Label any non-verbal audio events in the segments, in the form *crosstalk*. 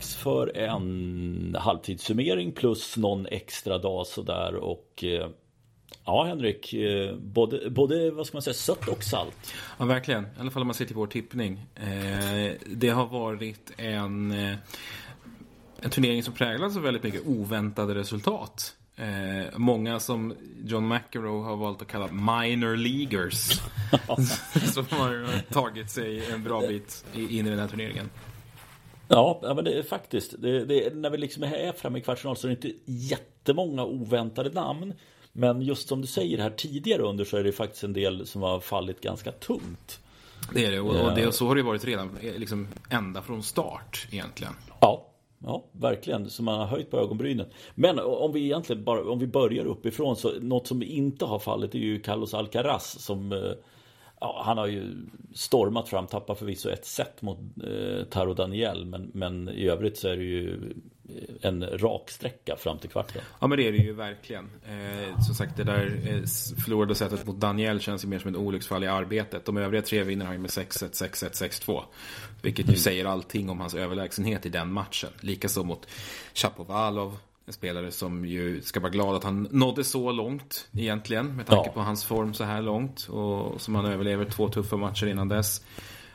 dags för en halvtidssummering plus någon extra dag sådär och eh, Ja Henrik, eh, både, både vad ska man säga, sött och salt. Ja verkligen, i alla fall om man ser till vår tippning. Eh, det har varit en, en turnering som präglats av väldigt mycket oväntade resultat. Eh, många som John McEnroe har valt att kalla minor leaguers. *laughs* *laughs* som har tagit sig en bra bit in i den här turneringen. Ja, men det är faktiskt. Det, det, när vi liksom är framme i kvartsfinal så är det inte jättemånga oväntade namn. Men just som du säger här tidigare under så är det faktiskt en del som har fallit ganska tungt. Det är det och, och det, så har det varit redan liksom ända från start egentligen. Ja, Ja, verkligen. Så man har höjt på ögonbrynen. Men om vi egentligen bara, om vi börjar uppifrån så något som inte har fallit är ju Carlos Alcaraz som eh, ja, han har ju stormat fram, tappar förvisso ett set mot eh, Taro Daniel men, men i övrigt så är det ju en rak sträcka fram till kvarten. Ja men det är det ju verkligen. Eh, som sagt det där eh, förlorade sättet mot Daniel känns ju mer som ett olycksfall i arbetet. De övriga tre vinner han ju med 6-1, 6-1, 6-2. Vilket ju mm. säger allting om hans överlägsenhet i den matchen. Likaså mot Chapovalov. En spelare som ju ska vara glad att han nådde så långt egentligen. Med tanke ja. på hans form så här långt. Och som han överlever två tuffa matcher innan dess.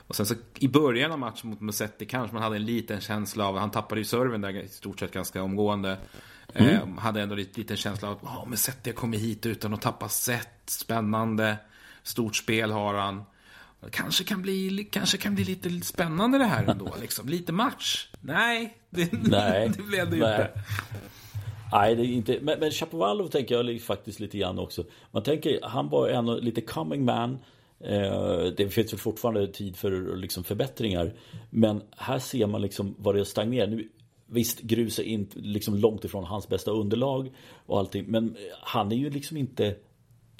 Och sen så i början av matchen mot Musetti kanske man hade en liten känsla av, han tappade ju serven där i stort sett ganska omgående. Mm. Eh, hade ändå lite liten känsla av att oh, Musetti har kommit hit utan att tappa set, spännande, stort spel har han. Kanske kan bli, kanske kan bli lite spännande det här ändå, liksom. Lite match. Nej, det, nej, *laughs* det blev det ju inte. Nej, det är inte. Men, men Chapovalov tänker jag faktiskt lite grann också. Man tänker, han var en lite coming man. Eh, det finns väl fortfarande tid för liksom förbättringar. Men här ser man liksom vad det stagnerar. Nu, visst, grus är inte liksom långt ifrån hans bästa underlag och allting. Men han är ju liksom inte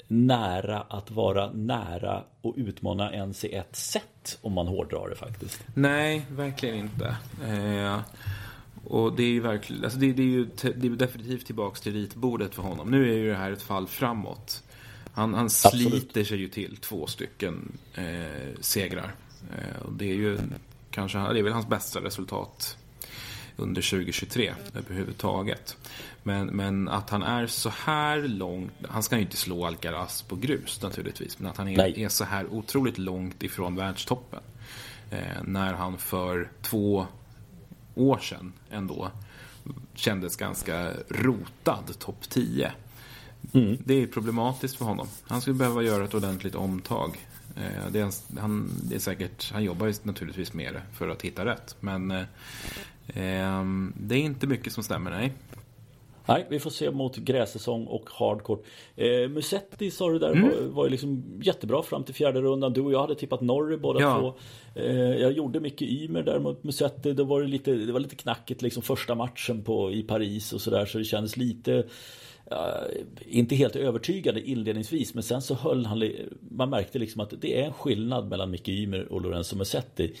nära att vara nära och utmana ens i ett sätt om man hårdrar det faktiskt. Nej, verkligen inte. Eh, och det är ju verkligen, alltså det, det, är ju det är definitivt tillbaks till ritbordet för honom. Nu är ju det här ett fall framåt. Han, han sliter sig ju till två stycken eh, segrar. Eh, och det är ju kanske, det är väl hans bästa resultat under 2023 överhuvudtaget. Men, men att han är så här långt, han ska ju inte slå Alcaraz på grus naturligtvis, men att han är, är så här otroligt långt ifrån världstoppen. Eh, när han för två år sedan ändå kändes ganska rotad topp 10. Mm. Det är problematiskt för honom. Han skulle behöva göra ett ordentligt omtag. Eh, det är, han, det är säkert, han jobbar naturligtvis med det för att hitta rätt. Men eh, ehm, det är inte mycket som stämmer, nej. Nej, vi får se mot grässäsong och hardcore. Eh, Musetti sa du där mm. var, var liksom jättebra fram till fjärde rundan. Du och jag hade tippat Norrie båda ja. två. Eh, jag gjorde mycket Ymer där mot Musetti. Det var lite, det var lite knackigt liksom första matchen på, i Paris och sådär. Så det kändes lite inte helt övertygande inledningsvis men sen så höll han Man märkte liksom att det är en skillnad mellan Micke Ymer och Lorenzo Musetti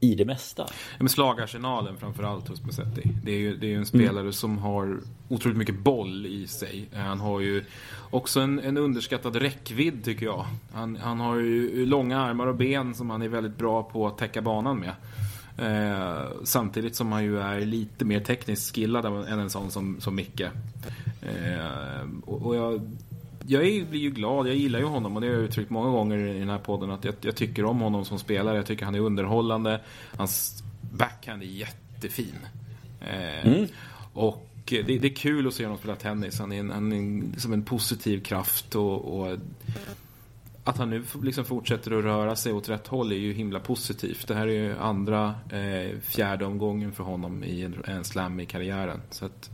i det mesta. Ja, men slagarsenalen framförallt hos Musetti. Det är ju, det är en spelare mm. som har otroligt mycket boll i sig. Han har ju också en, en underskattad räckvidd tycker jag. Han, han har ju långa armar och ben som han är väldigt bra på att täcka banan med. Eh, samtidigt som han ju är lite mer tekniskt skillad än en sån som, som Micke. Eh, och, och jag, jag är, blir ju glad, jag gillar ju honom och det har jag uttryckt många gånger i den här podden att jag, jag tycker om honom som spelare. Jag tycker han är underhållande. Hans backhand är jättefin. Eh, mm. Och det, det, är kul att se honom spela tennis. Han är, en, han är liksom en positiv kraft och, och att han nu liksom fortsätter att röra sig åt rätt håll är ju himla positivt. Det här är ju andra, eh, fjärde omgången för honom i en, en slam i karriären. Så att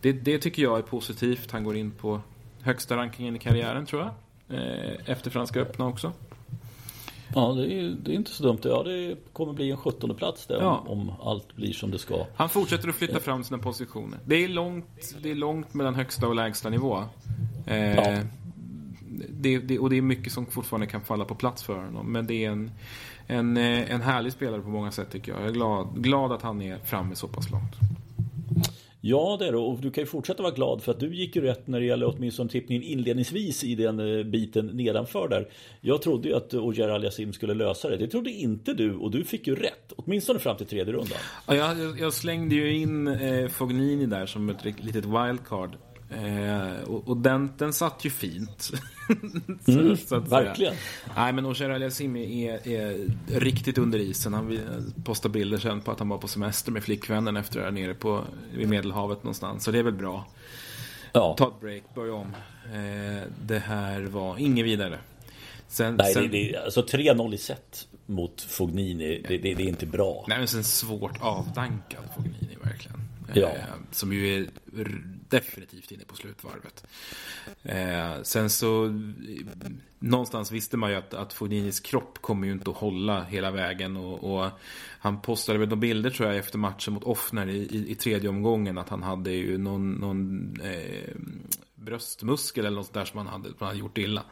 det, det, tycker jag är positivt. Han går in på högsta rankingen i karriären tror jag. Eh, efter Franska öppna också. Ja, det är, det är, inte så dumt. Ja, det kommer bli en 17 plats där ja. om, om, allt blir som det ska. Han fortsätter att flytta fram sina positioner. Det är långt, det är långt mellan högsta och lägsta nivå. Eh, ja det, det, och det är mycket som fortfarande kan falla på plats för honom. Men det är en, en, eh, en härlig spelare på många sätt tycker jag. Jag är glad, glad att han är framme så pass långt. Ja, det är det. Och du kan ju fortsätta vara glad för att du gick ju rätt när det gäller åtminstone tippningen inledningsvis i den eh, biten nedanför där. Jag trodde ju att eh, Ogier Aliasim skulle lösa det. Det trodde inte du och du fick ju rätt. Åtminstone fram till tredje rundan. Ja, jag, jag slängde ju in eh, Fognini där som ett litet wildcard. Eh, och, och den, den satt ju fint. *laughs* så, mm, så verkligen. Nej, men Oshera Aliasim är, är riktigt under isen. Han postar bilder sen på att han var på semester med flickvännen efter här nere på, vid Medelhavet någonstans. Så det är väl bra. Ja. Ta ett break, börja om. Eh, det här var inget vidare. Sen, Nej, sen... Det, det, alltså 3-0 i set mot Fognini, det, det, det, är inte bra. Nej, men sen svårt avdankad Fognini verkligen. Ja. Eh, som ju är definitivt inne på slutvarvet. Eh, sen så, någonstans visste man ju att, att Fogninis kropp kommer ju inte att hålla hela vägen. Och, och han postade väl några bilder tror jag efter matchen mot Offner i, i, i tredje omgången. Att han hade ju någon, någon eh, bröstmuskel eller något där som han hade, man hade gjort illa.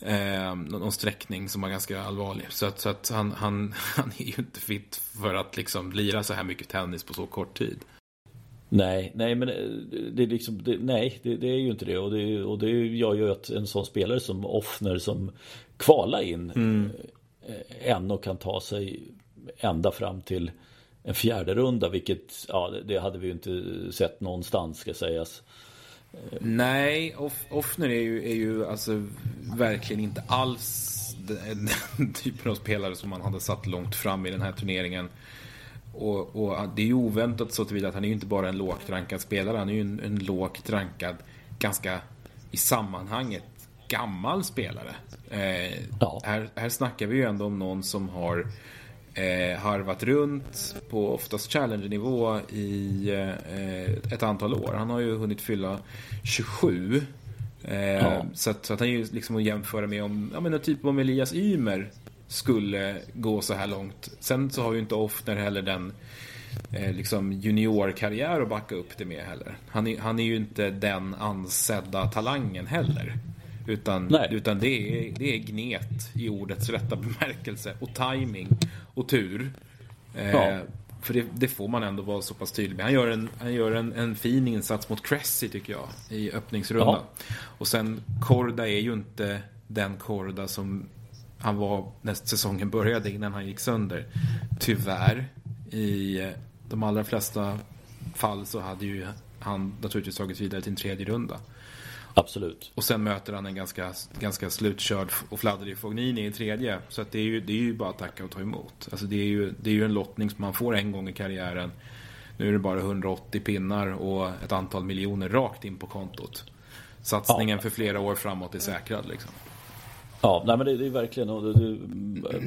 Eh, någon sträckning som var ganska allvarlig. Så att, så att han, han, *laughs* han är ju inte fit för att liksom lira så här mycket tennis på så kort tid. Nej, nej men eh, det är liksom, det, nej det, det, är ju inte det och, det och det gör ju att en sån spelare som Offner som kvalar in mm. Eh, ändå kan ta sig ända fram till en fjärde runda vilket ja, det hade vi ju inte sett någonstans ska sägas. Nej, Off Offner är ju, är ju alltså verkligen inte alls den, *laughs* den typen av spelare som man hade satt långt fram i den här turneringen. Och, och, det är ju oväntat så tillvida att han är ju inte bara en lågt rankad spelare. Han är ju en, en lågt rankad, ganska i sammanhanget gammal spelare. Eh, ja. här, här snackar vi ju ändå om någon som har eh, harvat runt på oftast challenger-nivå i eh, ett antal år. Han har ju hunnit fylla 27. Eh, ja. så, att, så, att, han är ju liksom att jämföra med om, ja men typ om Elias Ymer skulle gå så här långt. Sen så har ju inte Offner heller den eh, liksom juniorkarriär att backa upp det med heller. Han är, han är ju inte den ansedda talangen heller. Utan, utan det, är, det är gnet i ordets rätta bemärkelse. Och timing och tur. Eh, ja. För det, det, får man ändå vara så pass tydlig med. Han gör en, han gör en, en fin insats mot Cressy tycker jag. I öppningsrundan. Ja. Och sen Korda är ju inte den Korda som han var när säsongen började innan han gick sönder. Tyvärr. I eh, de allra flesta fall så hade ju han naturligtvis tagit vidare till en tredje runda. Absolut. Och sen möter han en ganska, ganska slutkörd och fladdrig Fognini i tredje. Så att det, är ju, det är ju bara att tacka och ta emot. Alltså det, är ju, det är ju en lottning som man får en gång i karriären. Nu är det bara 180 pinnar och ett antal miljoner rakt in på kontot. Satsningen ja. för flera år framåt är säkrad liksom. Ja, nej men det, det är verkligen och det,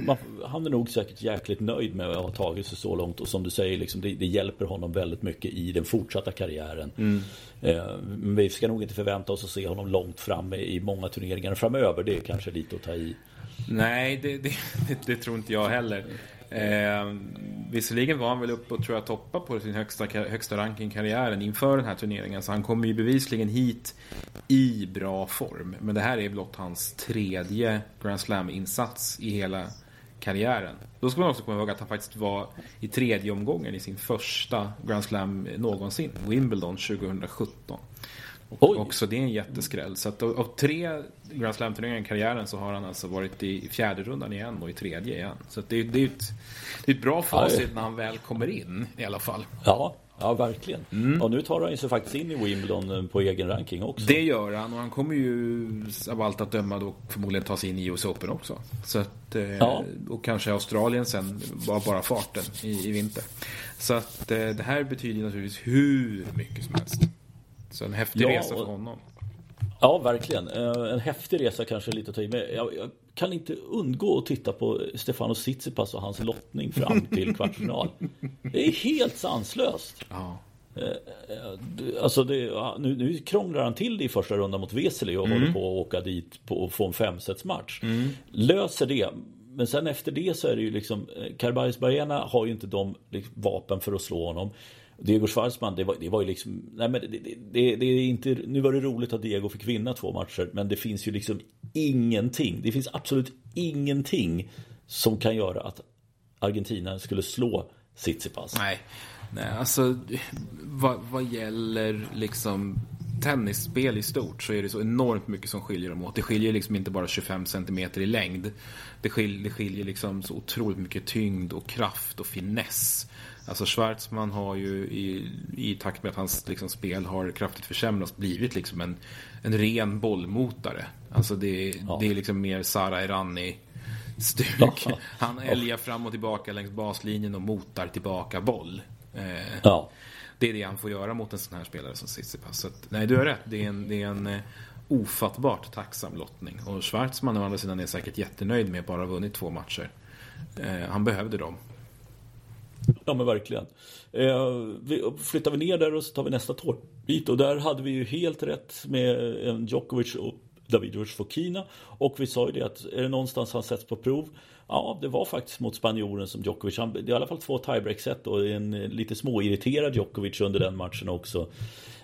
man, Han är nog säkert jäkligt nöjd med att ha tagit sig så långt och som du säger liksom, det, det hjälper honom väldigt mycket i den fortsatta karriären. Mm. Eh, vi ska nog inte förvänta oss att se honom långt fram i många turneringar framöver. Det är kanske lite att ta i. Nej, det, det, *laughs* det tror inte jag heller. Eh, visserligen var han väl uppe och tror jag toppa på sin högsta, högsta ranking karriären inför den här turneringen. Så han kommer ju bevisligen hit i bra form. Men det här är blott hans tredje Grand Slam-insats i hela karriären. Då ska man också komma ihåg att han faktiskt var i tredje omgången i sin första Grand Slam någonsin, Wimbledon 2017. Och också det är en jätteskräll. Så att av, tre Grand Slam-turneringar i karriären så har han alltså varit i fjärde rundan igen och i tredje igen. Så det, det, är ett, det är ett bra facit när han väl kommer in i alla fall. Ja, Ja, verkligen. Mm. Och nu tar han sig faktiskt in i Wimbledon eh, på egen ranking också. Det gör han och han kommer ju av allt att döma då förmodligen ta sig in i US Open också. Så att, eh, ja. Och kanske Australien sen, bara, bara farten i, i vinter. Så att eh, det här betyder naturligtvis hur mycket som helst. Så en häftig ja, resa för honom. Ja, verkligen. En häftig resa kanske lite att ta i. Men jag, jag, kan inte undgå att titta på Stefano Tsitsipas och hans lottning fram till *laughs* kvartsfinal. Det är helt sanslöst. Ja. Alltså det, nu, nu krånglar han till det i första rundan mot Vesely och mm. håller på att åka dit på, och få en femsetsmatch. Mm. Löser det. Men sen efter det så är det ju liksom Carbajs Barena har ju inte de liksom, vapen för att slå honom. Diego Schwartzman, det var, det var ju liksom... Nej men det, det, det, är inte... Nu var det roligt att Diego fick vinna två matcher, men det finns ju liksom ingenting. Det finns absolut ingenting som kan göra att Argentina skulle slå Tsitsipas. Nej, nej alltså vad, vad gäller liksom tennisspel i stort så är det så enormt mycket som skiljer dem åt. Det skiljer liksom inte bara 25 centimeter i längd. Det skiljer, det skiljer liksom så otroligt mycket tyngd och kraft och finess. Alltså Schwarzman har ju i, i takt med att hans liksom, spel har kraftigt försämrats blivit liksom en, en ren bollmotare. Alltså det, ja. det är liksom mer Sara Errani stuk. Ja. Han älgar fram och tillbaka längs baslinjen och motar tillbaka boll. Eh, ja. Det är det han får göra mot en sån här spelare som Tsitsipas. Så att, nej, du har rätt. Det är en, det är en eh, ofattbart tacksam lottning. Och Schwarzman å andra sidan är säkert jättenöjd med att bara ha vunnit två matcher. Eh, han behövde dem. Ja men verkligen. Eh, vi, flyttar vi ner där och så tar vi nästa tårbit. Och där hade vi ju helt rätt med en Djokovic och Davidovic Fokina. Och vi sa ju det att är det någonstans han sätts på prov? Ja, det var faktiskt mot spanjoren som Djokovic. Han, det är i alla fall två tiebreak-set och en eh, lite småirriterad Djokovic under den matchen också.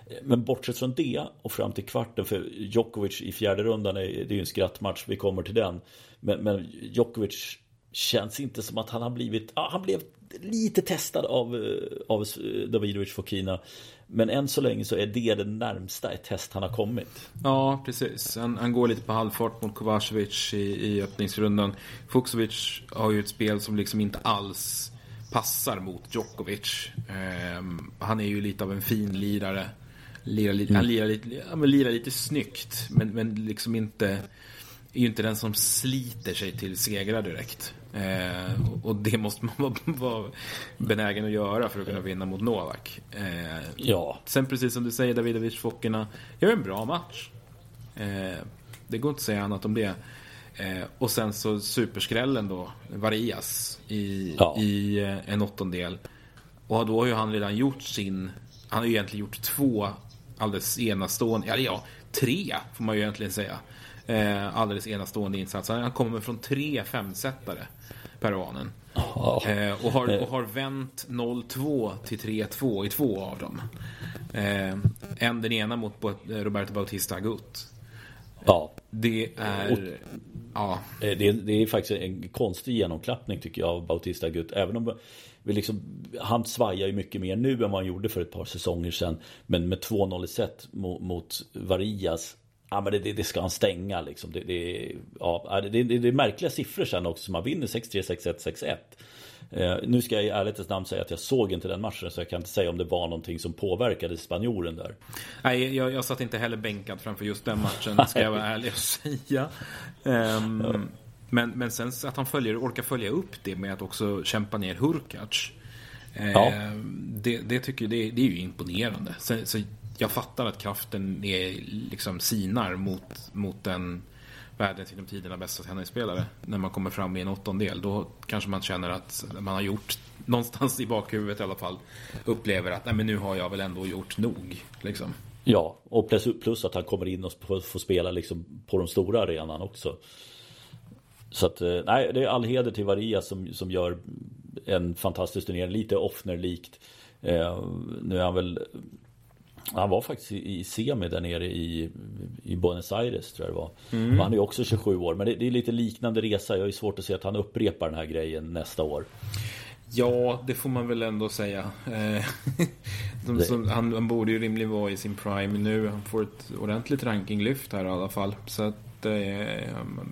Eh, men bortsett från det och fram till kvarten för Djokovic i fjärde rundan är, det är ju en skrattmatch, vi kommer till den. Men, men Djokovic känns inte som att han har blivit, ja, han blev lite testad av, eh, av Davidovic Fokina. Men än så länge så är det det närmsta ett test han har kommit. Ja, precis. Han, han går lite på halvfart mot Kovacevic i, i öppningsrundan. Fuksovic har ju ett spel som liksom inte alls passar mot Djokovic. Eh, han är ju lite av en fin lirare. Lirar lite, mm. Han lirar lite, ja, men lirar lite snyggt, men, men liksom inte är ju inte den som sliter sig till segrar direkt. Eh, och det måste man *laughs* vara, vara benägen att göra för att kunna vinna mot Novak. Eh, ja. Sen precis som du säger, Davidovic Fokina gör en bra match. Eh, det går inte att säga annat om det. Eh, och sen så superskrällen då, Varias i, ja. i eh, en åttondel. Och då har ju han redan gjort sin, han har ju egentligen gjort två alldeles enastående, eller ja, tre får man ju egentligen säga. Eh, alldeles enastående insatser. Han kommer från tre femsetare peruanen. Oh. Eh, och, har, och har vänt 0-2 till 3-2 i två av dem. Eh, en den ena mot Roberto Bautista Agut. Ja. Det är... Och, ja. Eh, det, det, är faktiskt en konstig genomklappning tycker jag av Bautista Agut. Även om vi liksom, han svajar ju mycket mer nu än vad han gjorde för ett par säsonger sedan. Men med 2-0 i set mot, mot Varillas Ja men det, det, ska han stänga liksom. Det, det, ja, det, det, är märkliga siffror sen också. Man vinner 6-3, 6-1, 6-1. nu ska jag i ärlighetens namn säga att jag såg inte den matchen så jag kan inte säga om det var någonting som påverkade spanjoren där. Nej, jag, jag satt inte heller bänkad framför just den matchen, *laughs* ska jag vara ärlig och säga. Um, ja. men, men sen att han följer, orkar följa upp det med att också kämpa ner Hurkacz. Ja. Um, det, det, tycker jag, det, det, är ju imponerande. Så, så jag fattar att kraften är, liksom sinar mot, mot den världens genom tiderna bästa tennisspelare. När man kommer fram i en åttondel. Då kanske man känner att man har gjort, *laughs* någonstans i bakhuvudet i alla fall, upplever att Nej, men nu har jag väl ändå gjort nog. Liksom. Ja, och plus, plus att han kommer in och får spela liksom på de stora arenan också. Så att, eh, nej, det är all heder till Varia som, som gör en fantastisk turnering. Lite Offner-likt. Eh, nu är han väl han var faktiskt i semi där nere i, i Buenos Aires tror jag det var. Mm. Han är också 27 år. Men det, det, är lite liknande resa. Jag är svårt att se att han upprepar den här grejen nästa år. Ja, det får man väl ändå säga. Eh, *laughs* de, som, han, han, borde ju rimligen vara i sin prime nu. Han får ett ordentligt rankinglyft här i alla fall. Så att eh,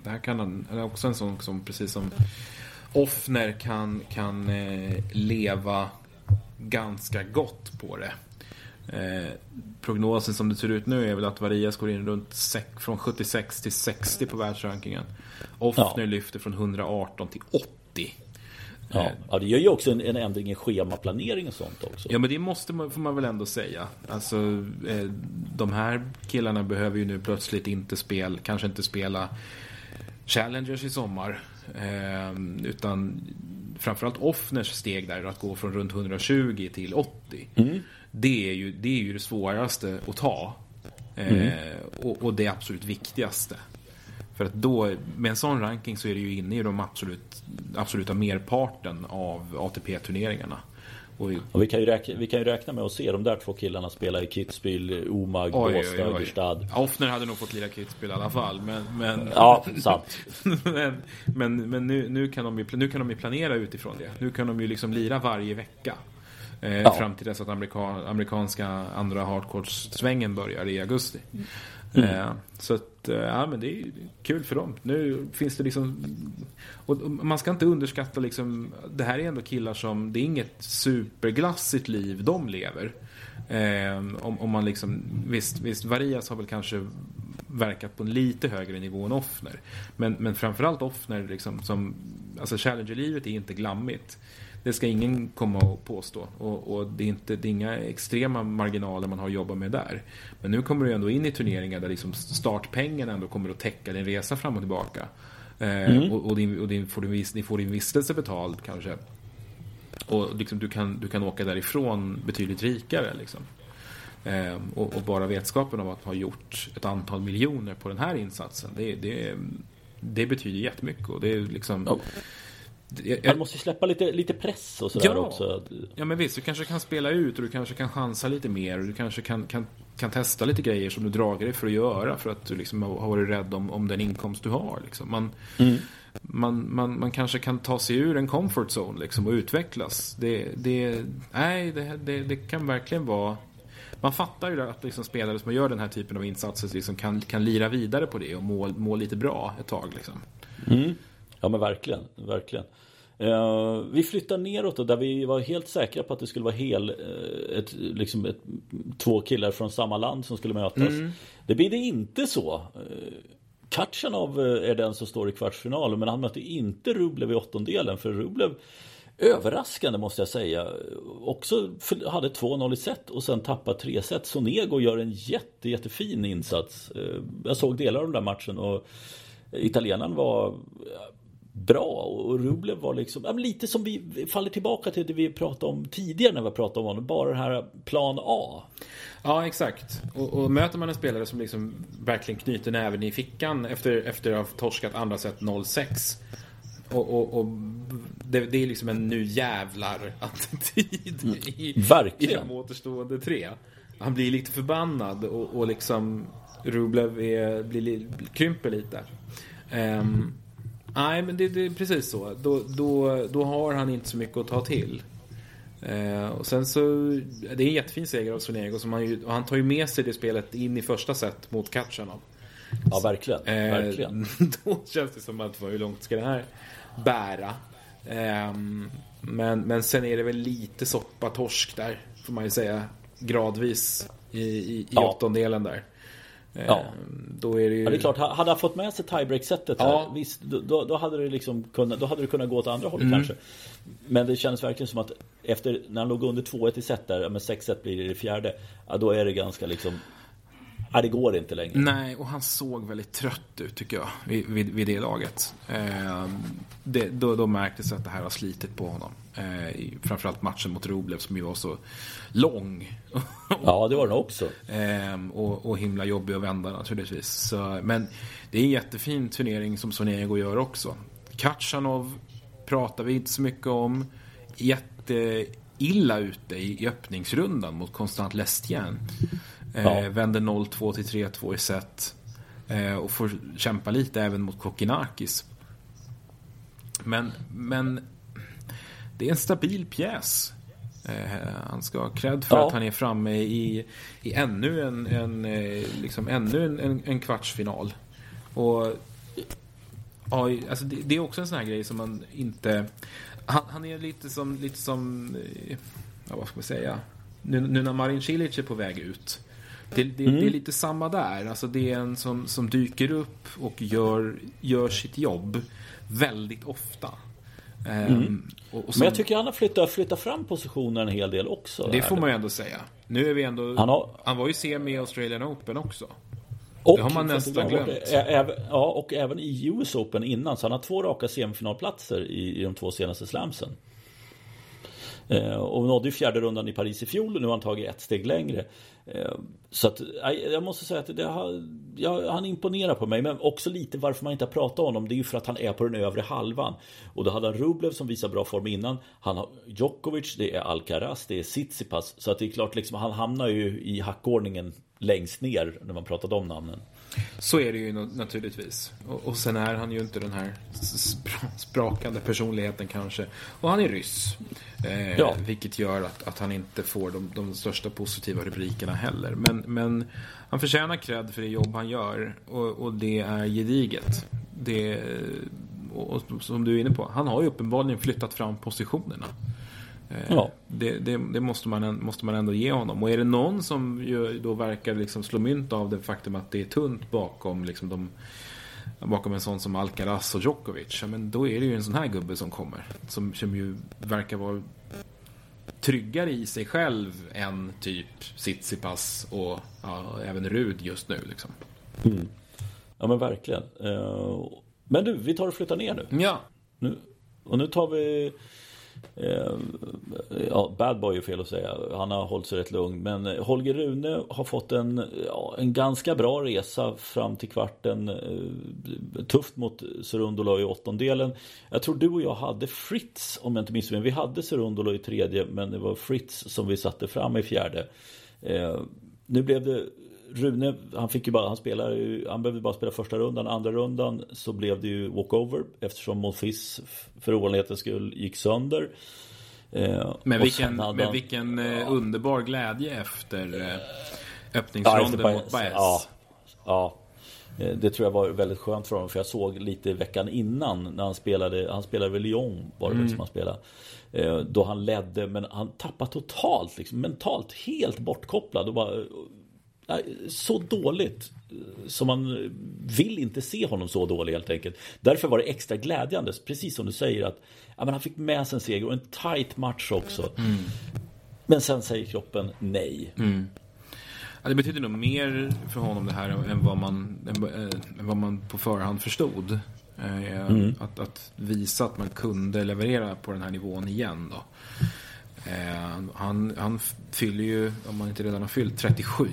det här kan han, är också en sån som precis som Offner kan, kan eh, leva ganska gott på det. Eh, prognosen som det ser ut nu är väl att Varias går in runt från 76 till 60 på världsrankingen. Offner ja. lyfter från 118 till 80. Ja, eh, ja det gör ju också en, en, ändring i schemaplanering och sånt också. Ja, men det måste man, får man väl ändå säga. Alltså, eh, de här killarna behöver ju nu plötsligt inte spela, kanske inte spela Challengers i sommar. Eh, utan framförallt Offners steg där att gå från runt 120 till 80. Mm. Det är ju det, är ju det svåraste att ta. Mm. Eh, och, och, det absolut viktigaste. För att då, med en sån ranking så är det ju inne i de absolut, absoluta merparten av ATP-turneringarna. Och vi, kan ju räkna, vi kan ju räkna med att se de där två killarna spela i Kitzbühel, Omag, Båstad, Ögerstad. Offner hade nog fått lira Kitzbühel i alla fall. Men, men, ja, sant. *laughs* men, men, men nu, nu, kan de ju, nu kan de ju planera utifrån det. Nu kan de ju liksom lira varje vecka. Eh, ja. Fram till dess att amerikan, amerikanska andra hardcore-svängen börjar i augusti. Mm. Eh, så att, eh, ja men det är kul för dem. Nu finns det liksom... Och man ska inte underskatta liksom... Det här är ändå killar som... Det är inget superglassigt liv de lever. Eh, om, om man liksom... Visst, visst, Varias har väl kanske verkat på en lite högre nivå än Offner. Men, men framförallt Offner liksom som... Alltså Challenger-livet är inte glammigt. Det ska ingen komma och påstå. Och, och, det, är inte, det är inga extrema marginaler man har att jobba med där. Men nu kommer du ändå in i turneringar där liksom startpengarna ändå kommer att täcka din resa fram och tillbaka. Eh, mm. och, och, din, och din, får din, ni får din vistelse betald kanske. Och liksom du, kan, du kan åka därifrån betydligt rikare. Liksom. Eh, och, och, bara vetskapen av att ha gjort ett antal miljoner på den här insatsen. Det, det, det betyder jättemycket. Och det är liksom... Oh. Jag, Man måste släppa lite, lite press och sådär ja. också. Ja men visst, du kanske kan spela ut och du kanske kan chansa lite mer. Och du kanske kan, kan, kan testa lite grejer som du dragit dig för att göra. För att du liksom har varit rädd om, om den inkomst du har. Liksom. Man, mm. man, man, man kanske kan ta sig ur en comfort zone liksom, och utvecklas. Det, det, nej, det, det, det kan verkligen vara man fattar ju att liksom spelare som gör den här typen av insatser liksom kan, kan lira vidare på det och må, må lite bra ett tag. Liksom. Mm. Ja men verkligen, verkligen. Uh, vi flyttar neråt då, där vi var helt säkra på att det skulle vara hel, uh, ett, liksom ett, två killar från samma land som skulle mötas. Mm. Det blir det inte så. Uh, Katjanov är den som står i kvartsfinalen men han mötte inte Rublev i åttondelen för Rublev Överraskande måste jag säga. Också hade 2-0 i set och sen tappade tre set. Sonego gör en jätte, jättefin insats. Jag såg delar av den där matchen och italienaren var bra och Rublev var liksom lite som vi faller tillbaka till det vi pratade om tidigare när vi pratade om honom. Bara det här plan A. Ja, exakt. Och, och, möter man en spelare som liksom verkligen knyter näven i fickan efter, efter att ha torskat andra set 0-6 och, och, och det, det, är liksom en nu jävlar attityd mm. i, i de återstående tre. Han blir lite förbannad och, och liksom Rublev är, blir, krymper lite. Um, Nej, men det, det, är precis så. Då, då, då har han inte så mycket att ta till. Eh, och sen så, det är en jättefin seger av Sonego. Som han, ju, och han tar ju med sig det spelet in i första set mot Katjanov. Ja, verkligen. Eh, verkligen. *laughs* då känns det som att hur långt ska det här bära? Eh, men, men sen är det väl lite soppa torsk där, får man ju säga. Gradvis i, i, i ja. åttondelen där. Ja. Ehm, då är det ju... Ja, det är klart. Hade han fått med sig tiebreak-setet här, ja. visst, då, då, hade det liksom kunnat, då hade det kunnat gå åt andra hållet mm. kanske. Men det kändes verkligen som att efter, när han låg under 2-1 i set där, med 6-1 blir det i det fjärde, ja, då är det ganska liksom Nej, det går inte längre. Nej, och han såg väldigt trött ut tycker jag vid, vid, vid det laget. Eh, det, då, då märktes att det här har slitit på honom. Eh, framförallt matchen mot Roblev som ju var så lång. ja, det var den också. Eh, och, och himla jobbig att vända naturligtvis. Så, men det är en jättefin turnering som Sonego gör också. Katjanov pratar vi inte så mycket om. Jätteilla ute i, i öppningsrundan mot Konstant Lestien. Ja. Eh, vänder 0-2 till 3-2 i set. Eh, och får kämpa lite även mot Kokinakis. Men, men det är en stabil pjäs. Eh, han ska ha cred för ja. att han är framme i, i ännu en, en, eh, liksom ännu en, en, en kvartsfinal. Och ja, alltså det, det, är också en sån här grej som man inte... Han, han är lite som, lite som eh, ja, vad ska man säga? Nu, nu när Marin Cilic är på väg ut det, det, mm. det, är mm. lite samma där. Alltså det är en som, som dyker upp och gör, gör sitt jobb väldigt ofta. Ehm, mm. och, och som, Men jag tycker han har flyttat, flyttat fram positionen en hel del också. Det får man ju ändå säga. Nu är vi ändå... Han, har, han var ju semi i Australian Open också. Och, det har man nästan glömt. Även, ja, och även i US Open innan. Så han har två raka semifinalplatser i, i de två senaste slamsen. Eh, och nådde ju fjärde rundan i Paris i fjol och nu har han tagit ett steg längre. Eh, så att jag måste säga att det har, ja, han imponerar på mig. Men också lite varför man inte har pratat om honom. Det är ju för att han är på den övre halvan. Och då hade han Rublev som visar bra form innan. Han har Djokovic, det är Alcaraz, det är Tsitsipas. Så att det är klart, liksom, han hamnar ju i hackordningen längst ner när man pratar de namnen. Så är det ju naturligtvis. Och, och sen är han ju inte den här sprakande personligheten kanske. Och han är ryss. Eh, ja. Vilket gör att, att han inte får de, de största positiva rubrikerna heller. Men, men han förtjänar cred för det jobb han gör. Och, och det är gediget. Det, och, som du är inne på, han har ju uppenbarligen flyttat fram positionerna. Eh, ja. Det, det, det, måste, man, måste man ändå ge honom. Och är det någon som ju då verkar liksom slå mynt av det faktum att det är tunt bakom liksom de, bakom en sån som Alcaraz och Djokovic. Ja, men då är det ju en sån här gubbe som kommer. Som, som ju verkar vara tryggare i sig själv än typ Tsitsipas och ja, även Rud just nu. Liksom. Mm. Ja men verkligen. Uh, men du, vi tar och flyttar ner nu. Ja. Nu, och nu tar vi Eh, ja, bad boy är fel att säga. Han har hållit sig rätt lugn. Men Holger Rune har fått en, ja, en ganska bra resa fram till kvarten. Eh, tufft mot Serundola i åttondelen. Jag tror du och jag hade Fritz om jag inte missminner Vi hade Serundola i tredje men det var Fritz som vi satte fram i fjärde. Eh, nu blev det Rune, han fick ju bara, han spelar han behövde bara spela första rundan. Andra rundan så blev det ju walkover eftersom Monfils för ovanlighetens skull gick sönder. Eh, men vilken, han, men vilken ja. Eh, underbar glädje efter eh, öppningsronden ja, mot Baez. Ja, ja, det tror jag var väldigt skönt för honom för jag såg lite veckan innan när han spelade, han spelade väl Lyon var det mm. som han spelade. Då han ledde men han tappade totalt liksom, mentalt helt bortkopplad och bara så dåligt. Så man vill inte se honom så dålig helt enkelt. Därför var det extra glädjande, precis som du säger att ja, men han fick med sig en seger och en tight match också. Mm. Men sen säger kroppen nej. Mm. Ja, det betyder nog mer för honom det här än vad man, än, vad man på förhand förstod. Eh, mm. Att, att, visa att man kunde leverera på den här nivån igen då. Eh, han, han fyller ju, om man inte redan har fyllt, 37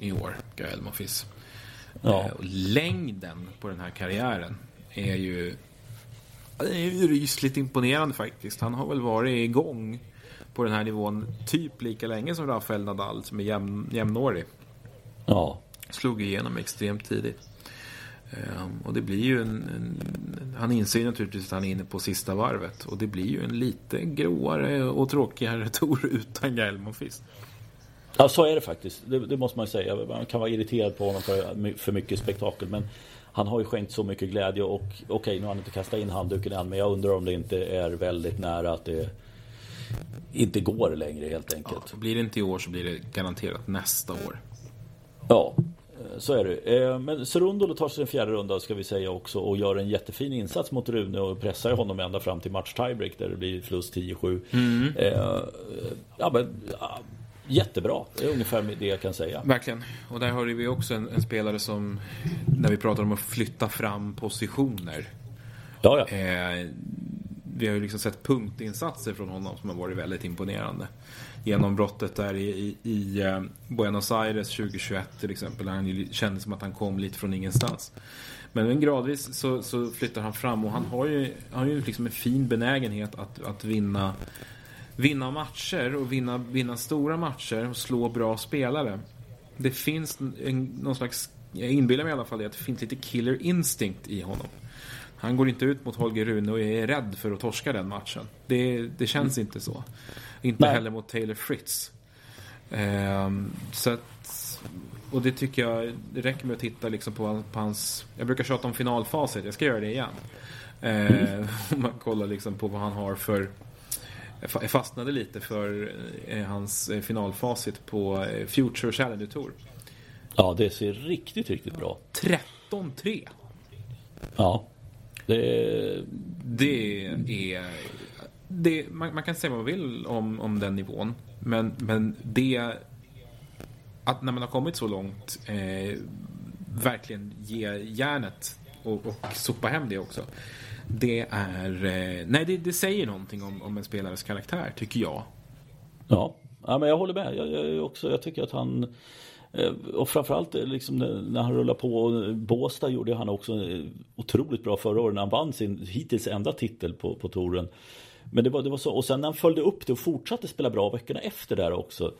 i år, Gael Monfils. Ja. Eh, längden på den här karriären är ju, är ju rysligt imponerande faktiskt. Han har väl varit igång på den här nivån typ lika länge som Rafael Nadal som är jämn, jämnårig. Ja. Slog igenom extremt tidigt. Ehm, och det blir ju en, en, Han inser naturligtvis att han är inne på sista varvet. Och det blir ju en lite gråare och tråkigare *laughs* tour utan Gael Monfils. Ja, så är det faktiskt. Det, det, måste man säga. Man kan vara irriterad på honom för, för mycket spektakel. Men han har ju skänkt så mycket glädje. Och okej, okay, nu har han inte kastat in handduken än. Men jag undrar om det inte är väldigt nära att det inte går längre helt enkelt. Ja, blir det inte i år så blir det garanterat nästa år. Ja, så är det. Eh, men Serundolo tar sig en fjärde runda ska vi säga också och gör en jättefin insats mot Rune och pressar honom ända fram till match tiebreak där det blir förlust 10-7. Mm. Eh, ja, men, jättebra, det är ungefär det jag kan säga. Verkligen, och där har vi också en, en spelare som när vi pratar om att flytta fram positioner. Ja, ja. Eh, vi har ju liksom sett punktinsatser från honom som har varit väldigt imponerande genombrottet där i, i, i eh, Buenos Aires 2021 till exempel. Där han kände som att han kom lite från ingenstans. Men gradvis så, så flyttar han fram och han har ju, han har ju liksom en fin benägenhet att, att vinna, vinna matcher och vinna, vinna stora matcher och slå bra spelare. Det finns en, någon slags, jag inbillar mig i alla fall det, att det finns lite killer instinct i honom. Han går inte ut mot Holger Rune och är rädd för att torska den matchen. Det, det känns mm. inte så. Inte Nej. heller mot Taylor Fritz. Um, så att, och det tycker jag, det räcker med att titta liksom på, på hans, jag brukar tjata om finalfacit, jag ska göra det igen. Uh, *laughs* om man kollar liksom på vad han har för jag fastnade lite för eh, hans eh, finalfacit på eh, Future Challenger Tour. Ja, det ser riktigt, riktigt bra. 13-3. Ja. Det... det är det, man, man, kan säga vad man vill om, om den nivån. Men, men det... Att när man har kommit så långt eh, verkligen ge järnet och, och sopa hem det också. Det är... Eh, nej, det, det, säger någonting om, om en spelares karaktär, tycker jag. Ja, ja men jag håller med. Jag, jag, också, jag tycker att han... Eh, och framförallt eh, liksom när han rullar på. Båstad gjorde han också otroligt bra förra året när han vann sin hittills enda titel på, på touren. Men det var, det var så. Och sen när han följde upp det och fortsatte spela bra veckorna efter där också.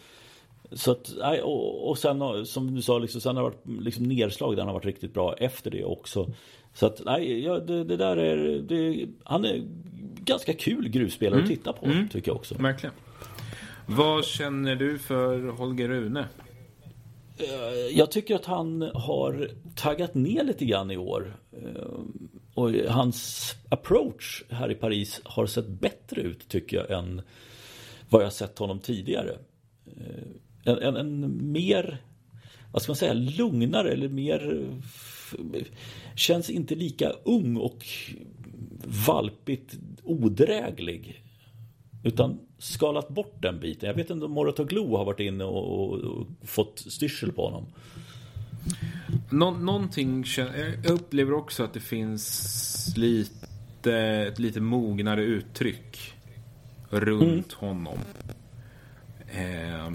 Så att, och, och sen som du sa, liksom, sen har det varit liksom nedslag där han har varit riktigt bra efter det också. Så att nej, ja, det, det där är, det, han är ganska kul gruvspelare mm. att titta på mm. tycker jag också. Verkligen. Vad känner du för Holger Rune? Eh, jag tycker att han har taggat ner lite grann i år. Eh, och hans approach här i Paris har sett bättre ut tycker jag än vad jag sett honom tidigare. Eh, en, en, en mer, vad ska man säga, lugnare eller mer känns inte lika ung och valpigt odräglig. Utan skalat bort den biten. Jag vet inte om Moratoglu har varit inne och, och, och fått styrsel på honom. Nå någonting, jag upplever också att det finns lite, ett lite mognare uttryck runt mm. honom. Eh,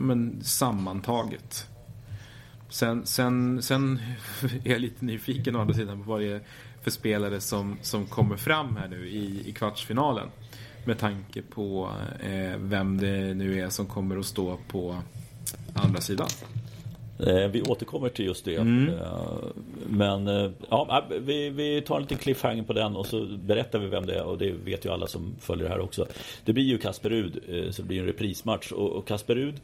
men sammantaget. Sen, sen, sen *laughs* är jag lite nyfiken å andra sidan på vad det är för spelare som, som kommer fram här nu i, i kvartsfinalen. Med tanke på eh, vem det nu är som kommer att stå på andra sidan. Eh, vi återkommer till just det. Mm. Eh, men eh, ja, vi, vi tar en liten cliffhanger på den och så berättar vi vem det är och det vet ju alla som följer det här också. Det blir ju Kasper Rud, så det blir en reprismatch och Kasper Rud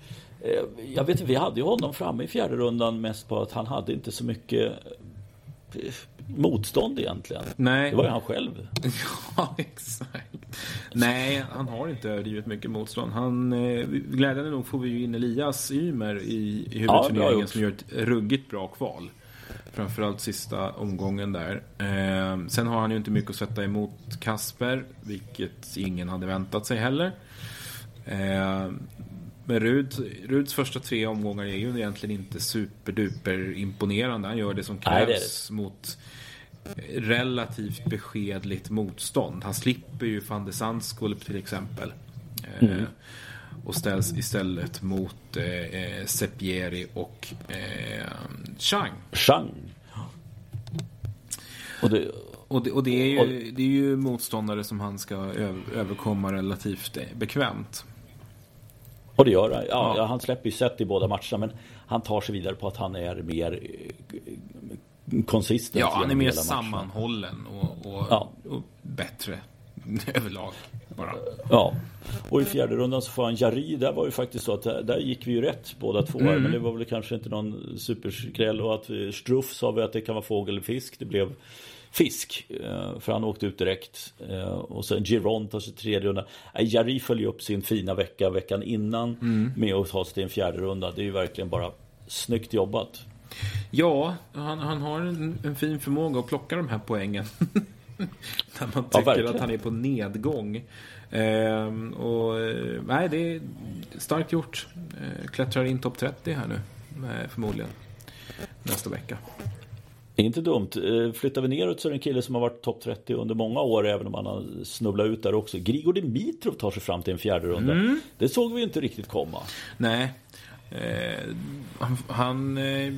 Jag vet inte, vi hade ju honom framme i fjärde rundan mest på att han hade inte så mycket motstånd egentligen. Nej. Det var ju han själv. *laughs* ja, exakt. Nej, han har inte överdrivet mycket motstånd. Han, eh, glädjande nog får vi ju in Elias Ymer i, i huvudturneringen ja, som gör ett ruggigt bra kval. Framförallt sista omgången där. Eh, sen har han ju inte mycket att sätta emot Kasper, vilket ingen hade väntat sig heller. Eh, men Rud, Ruds första tre omgångar är ju egentligen inte superduper imponerande. Han gör det som krävs Nej, det det. mot relativt beskedligt motstånd. Han slipper ju van de Sandskulp till exempel. Eh, mm. och ställs istället mot eh, Sepieri och eh, Chang. Chang. Och det, och det, och det, är ju, det är ju motståndare som han ska överkomma relativt bekvämt. Och det gör han. Ja, ja. Han släpper ju set i båda matcherna men han tar sig vidare på att han är mer konsistent. Ja, han är mer sammanhållen och, och, ja. och bättre *laughs* överlag. Bara. Ja, och i fjärde rundan så får han Jari. Där var ju faktiskt så att där, gick vi ju rätt båda två. Mm. Men det var väl kanske inte någon superskräll. Och att Struff sa vi att det kan vara fågel eller fisk. Det blev fisk. Eh, för han åkte ut direkt. Eh, och sen Giron tar sig tredje runda. Jari följer upp sin fina vecka veckan innan mm. med att ta sig till en fjärde runda. Det är ju verkligen bara snyggt jobbat. Ja, han, han har en, en, fin förmåga att plocka de här poängen. *laughs* När man tycker ja, att han är på nedgång. Ehm, och, eh, nej, det är starkt gjort. Ehm, klättrar in topp 30 här nu, förmodligen. Nästa vecka. Inte dumt. Eh, flyttar vi neråt så är det en kille som har varit topp 30 under många år även om han har snubblat ut där också. Grigor Dimitrov tar sig fram till en fjärde runda. Mm. Det såg vi inte riktigt komma. Nej. Eh, han, han eh,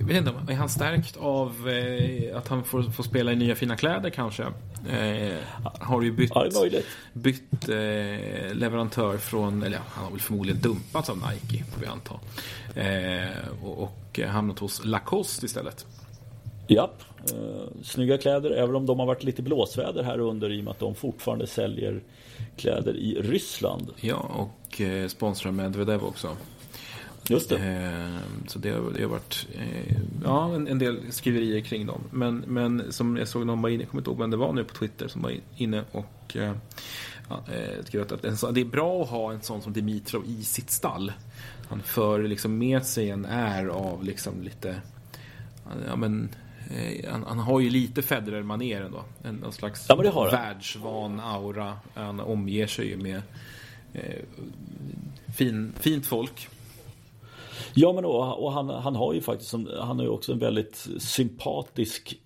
vet inte, är han stärkt av eh, att han får, får, spela i nya fina kläder kanske? Eh, har ju bytt, ja, bytt eh, leverantör från, eller ja, han har väl förmodligen dumpats av Nike får vi anta. Och, och hamnat hos Lacoste istället. Japp, eh, snygga kläder även om de har varit lite blåsväder här under i och med att de fortfarande säljer kläder i Ryssland. Ja, och eh, sponsrar Medvedev också. Just det. Eh, så det har, det har varit eh, ja, en, en, del skriverier kring dem. Men, men som jag såg någon var inne, jag kommer inte ihåg vem det var nu på Twitter, som var inne och eh, eh, skrev att en det är bra att ha en sån som Dimitrov i sitt stall. Han för liksom med sig en är av liksom lite ja, men, Eh, han, han, har ju lite Federer-manér ändå. En, någon slags ja, världsvan aura. Han omger sig ju med eh, fin, fint folk. Ja men och, och han, han har ju faktiskt han har ju också en väldigt sympatisk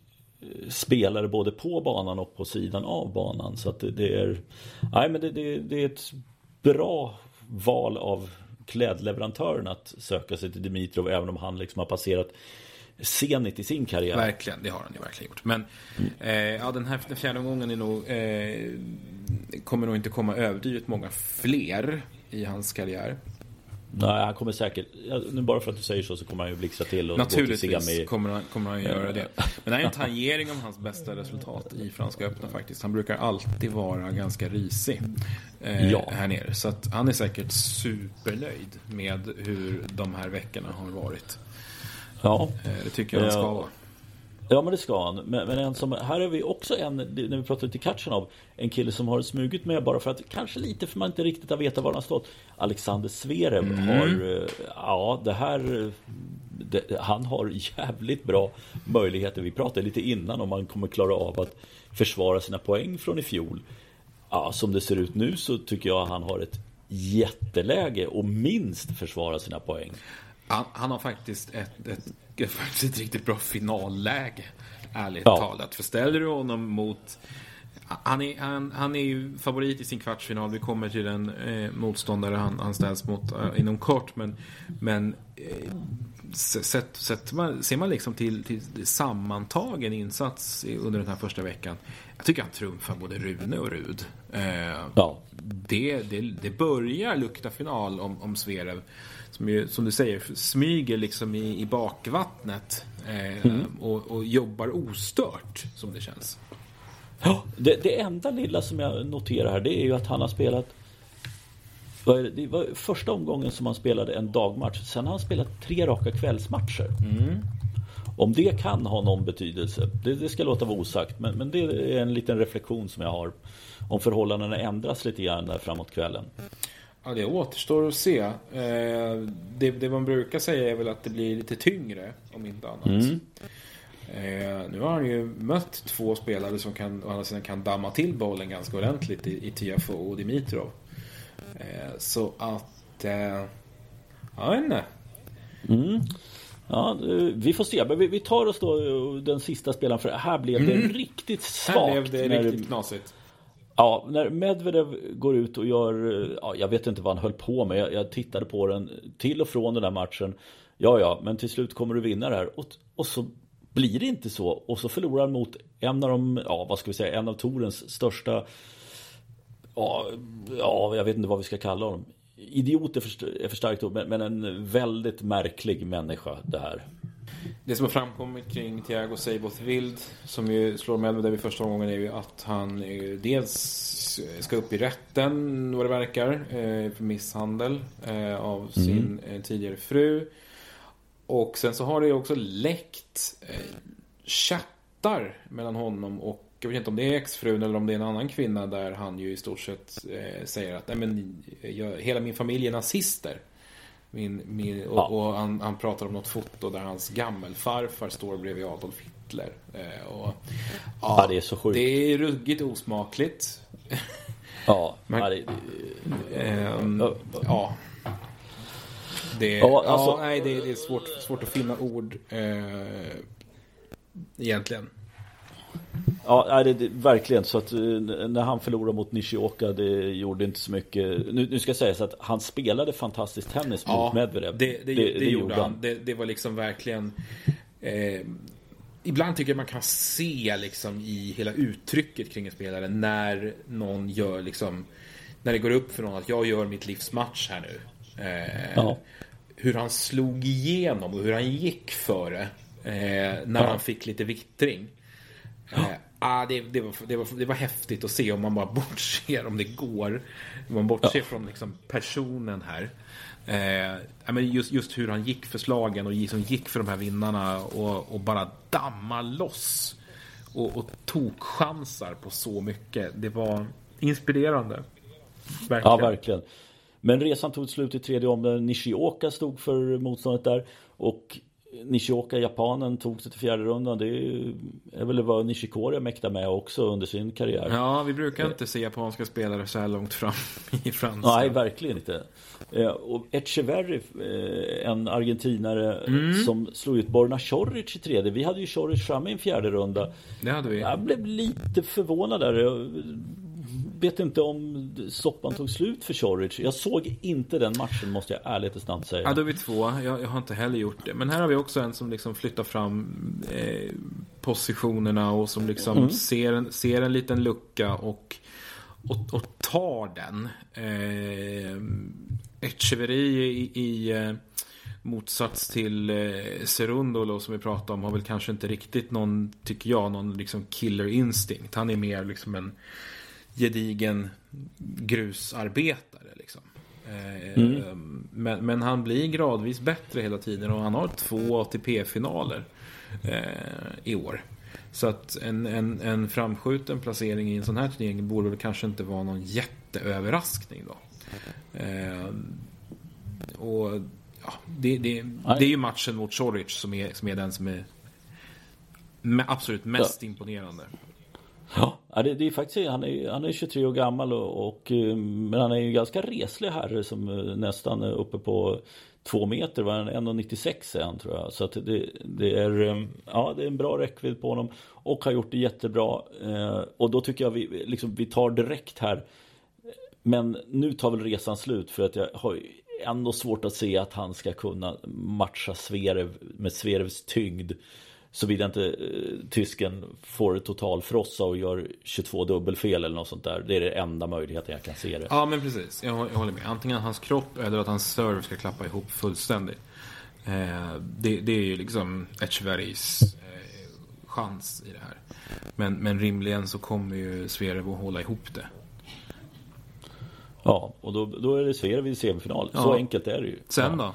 spelare både på banan och på sidan av banan. Så att det, det är, nej men det, det, det är ett bra val av klädleverantören att söka sig till Dimitrov även om han liksom har passerat Zenit i sin karriär. Verkligen, det har han ju verkligen gjort. Men mm. eh, ja, den här den fjärde omgången är nog, eh, kommer nog inte komma överdrivet många fler i hans karriär. Nej, han kommer säkert, nu bara för att du säger så så kommer han ju blixtra till och Naturligtvis gå till kommer han, kommer han göra det. Men det här är en tangering av hans bästa resultat i Franska öppna faktiskt. Han brukar alltid vara ganska risig eh, ja. här nere. Så att han är säkert supernöjd med hur de här veckorna har varit. Ja. Eh, det tycker jag han ska vara. Ja men det ska han. Men, men en som, här är vi också en, när vi pratar till Katchanov, en kille som har smugit med bara för att kanske lite för man inte riktigt har vetat var han har stått. Alexander Zverev mm. har, eh, ja det här, det, han har jävligt bra möjligheter. Vi pratade lite innan om man kommer klara av att försvara sina poäng från i fjol. Ja, som det ser ut nu så tycker jag han har ett jätteläge och minst försvara sina poäng. Han, han har faktiskt ett, ett, ett, faktiskt ett riktigt bra finalläge. Ärligt ja. talat. För ställer du honom mot... Han är, han, han är ju favorit i sin kvartsfinal. Vi kommer till den eh, motståndare han, han ställs mot eh, inom kort. Men, men eh, sett, sett man, ser man liksom till, till sammantagen insats under den här första veckan. Jag tycker han trumfar både Rune och Rud. Eh, ja. det, det, det börjar lukta final om, om Zverev som, ju, som du säger smyger liksom i, i bakvattnet eh, mm. och, och, jobbar ostört som det känns. Ja, det, det, enda lilla som jag noterar här det är ju att han har spelat det, var första omgången som han spelade en dagmatch. Sen har han spelat tre raka kvällsmatcher. Mm. Om det kan ha någon betydelse, det, det ska låta vara osagt. Men, men, det är en liten reflektion som jag har. Om förhållandena ändras lite grann där framåt kvällen. Ja, det återstår att se. Eh, det, det, man brukar säga är väl att det blir lite tyngre, om inte annat. Mm. Eh, nu har han ju mött två spelare som kan, å andra sidan kan damma till bollen ganska ordentligt i, i Tiafo och Dimitrov. Eh, så att... Eh, jag vet inte. Mm. Ja, vi får se. Men vi, tar oss då den sista spelaren för här blev det mm. riktigt svagt. Här blev det riktigt knasigt. Ja, när Medvedev går ut och gör, ja, jag vet inte vad han höll på med. Jag, jag, tittade på den till och från den där matchen. Ja, ja, men till slut kommer du vinna det här. Och, och så blir det inte så. Och så förlorar han mot en av de, ja vad ska vi säga, en av Torens största, ja, ja jag vet inte vad vi ska kalla honom. Idiot är för, är för starkt ord, men, men en väldigt märklig människa det här. Det som har framkommit kring Thiago Seiboth Wild som ju slår Medvedev i första omgången är ju att han dels ska upp i rätten vad det verkar eh, för misshandel eh, av mm. sin mm. tidigare fru. Och sen så har det ju också läckt chattar mellan honom och jag vet inte om det är exfrun eller om det är en annan kvinna där han ju i stort sett säger att Nej, men, jag, hela min familj är nazister. Min, min, och, ja. och han, han, pratar om något foto där hans gammelfarfar står bredvid Adolf Hitler. Eh, och, ja, ja, det är så sjukt. Det är ruggigt osmakligt. *laughs* Ja, *laughs* Men, ja, det, ähm, ja. Det, ja, alltså, ja, nej, det, det, är svårt, svårt att finna ord eh, egentligen. Ja, det, det, verkligen. Så att eh, när han förlorade mot Nishioka, det gjorde inte så mycket. Nu, nu ska jag säga så att han spelade fantastisk tennis ja, mot Medvedev. Det, det, det, det gjorde han. Det, var liksom verkligen... Eh, ibland tycker jag man kan se liksom i hela uttrycket kring en spelare när någon gör liksom... När det går upp för någon att jag gör mitt livs match här nu. Eh, ja. Hur han slog igenom och hur han gick före. Eh, när ja. han fick lite vittring. Eh, ah, det, det, var, det, var, det var häftigt att se om man bara *laughs* bortser, om det går. Om man bortser ja. från liksom personen här. Eh, men just, just hur han gick för slagen och liksom gick för de här vinnarna och, och bara damma loss. Och, och tog chansar på så mycket. Det var inspirerande. Verkligen. Ja, verkligen. Men resan tog slut i tredje om. Nishioka stod för motståndet där. Och Nishioka, japanen, tog sig till fjärde rundan. Det är väl vad Nishikori mäktar med också under sin karriär. Ja, vi brukar inte se japanska spelare så här långt fram i franska. Nej, verkligen inte. Eh, och Echeverry, eh, en argentinare mm. som slog ut Borna Choric i tredje. Vi hade ju Choric framme i en fjärde runda. Det hade vi. Jag blev lite förvånad där. Jag vet inte om soppan tog slut för Choric. Jag såg inte den matchen måste jag ärligt namn säga. Ja, då är vi två. Jag, jag, har inte heller gjort det. Men här har vi också en som liksom flyttar fram eh, positionerna och som liksom mm. ser, en, ser en liten lucka och, och, och tar den. Eh, Etcheveri i, i eh, motsats till eh, Serundolo som vi pratade om har väl kanske inte riktigt någon, tycker jag, någon liksom killer instinct. Han är mer liksom en gedigen grusarbetare. Liksom. Eh, mm. Men, men, han blir gradvis bättre hela tiden och han har två ATP-finaler eh, i år. Så att en, en, en framskjuten placering i en sån här turnering borde väl kanske inte vara någon jätteöverraskning då. Eh, och ja, det, det, det är ju matchen mot Choric som är, som är den som är absolut mest imponerande. Ja, det, det är faktiskt, han är, han är 23 år gammal och, och, eh, men han är ju ganska reslig herre som eh, nästan är uppe på två meter, var 1,96 är han tror jag. Så att det, det, är, eh, ja, det är en bra räckvidd på honom och har gjort det jättebra. Och då tycker jag vi, liksom, vi tar direkt här. Men nu tar väl resan slut för att jag har ändå svårt att se att han ska kunna matcha Sverev med Sverevs tyngd. Såvida inte eh, tysken får totalfrossa och gör 22 dubbelfel eller något sånt där. Det är det enda möjligheten jag kan se det. Ja men precis, jag, jag håller med. Antingen hans kropp eller att hans serve ska klappa ihop fullständigt. Eh, det, det, är ju liksom Echeverries eh, chans i det här. Men, men rimligen så kommer ju Zverev att hålla ihop det. Ja, och då, då är det Zverev i semifinal. Ja. Så enkelt är det ju. Sen då? Ja,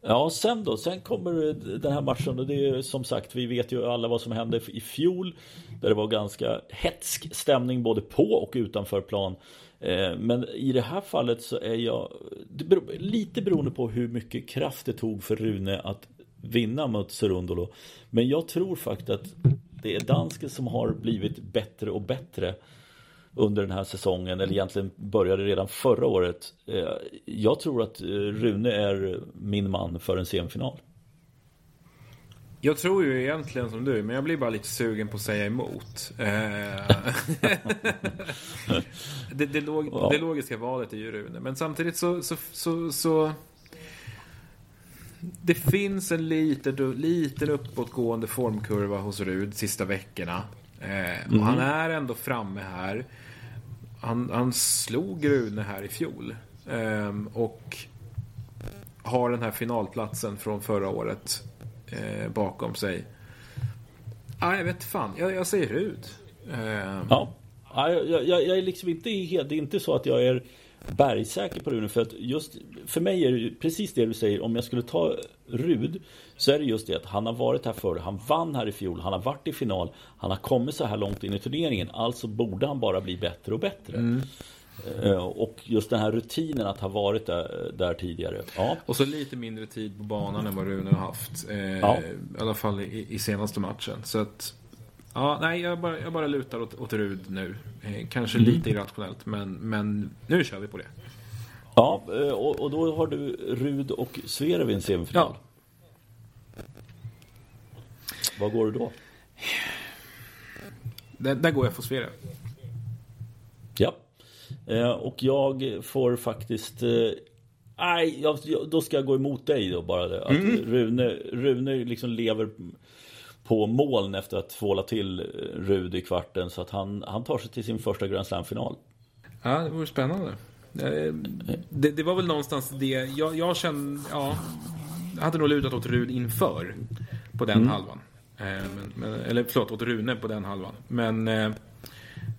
Ja, sen då? Sen kommer den här matchen och det är som sagt, vi vet ju alla vad som hände i fjol. Där det var ganska hetsk stämning både på och utanför plan. Eh, men i det här fallet så är jag beror, lite beroende på hur mycket kraft det tog för Rune att vinna mot Serundolo. Men jag tror faktiskt att det är dansken som har blivit bättre och bättre under den här säsongen, eller egentligen började redan förra året. Eh, jag tror att eh, Rune är min man för en semifinal. Jag tror ju egentligen som du, men jag blir bara lite sugen på att säga emot. Eh, *laughs* det, det, log, ja. det, logiska valet är ju Rune, men samtidigt så, så, så, så det finns en liten, liten uppåtgående formkurva hos Rud sista veckorna. Eh, och mm. han är ändå framme här han, han slog Rune här i fjol. Eh, och har den här finalplatsen från förra året eh, bakom sig. Ah, jag vet fan, jag, jag säger Rud. Eh, ja, jag, jag, jag, är liksom inte det är inte så att jag är bergsäker på Rune. För att just för mig är det precis det du säger. Om jag skulle ta Rud så är det just det att han har varit här förr. Han vann här i fjol. Han har varit i final. Han har kommit så här långt in i turneringen. Alltså borde han bara bli bättre och bättre. Mm. Eh, och just den här rutinen att ha varit där, där, tidigare. Ja. Och så lite mindre tid på banan än vad Rune har haft. Eh, ja. I alla fall i, i senaste matchen. Så att Ja, nej, jag bara, jag bara lutar åt, åt Rud nu. Eh, kanske mm. lite irrationellt, men, men nu kör vi på det. Ja, eh, och, och då har du Rud och Zverev i en semifinal. Ja. Vad går du då? Där, där går jag för Zverev. Ja. Eh, och jag får faktiskt... Nej, jag, då ska jag gå emot dig då bara. Att mm. Rune, Rune liksom lever på moln efter att tvåla till Rud i kvarten. Så att han, han tar sig till sin första Grand Slam-final. Ja, det vore spännande. Det, det, var väl någonstans det jag, jag kände, ja, jag hade nog lutat åt Rud inför på den mm. halvan. Eh, men, men, eller förlåt, åt Rune på den halvan. Men eh,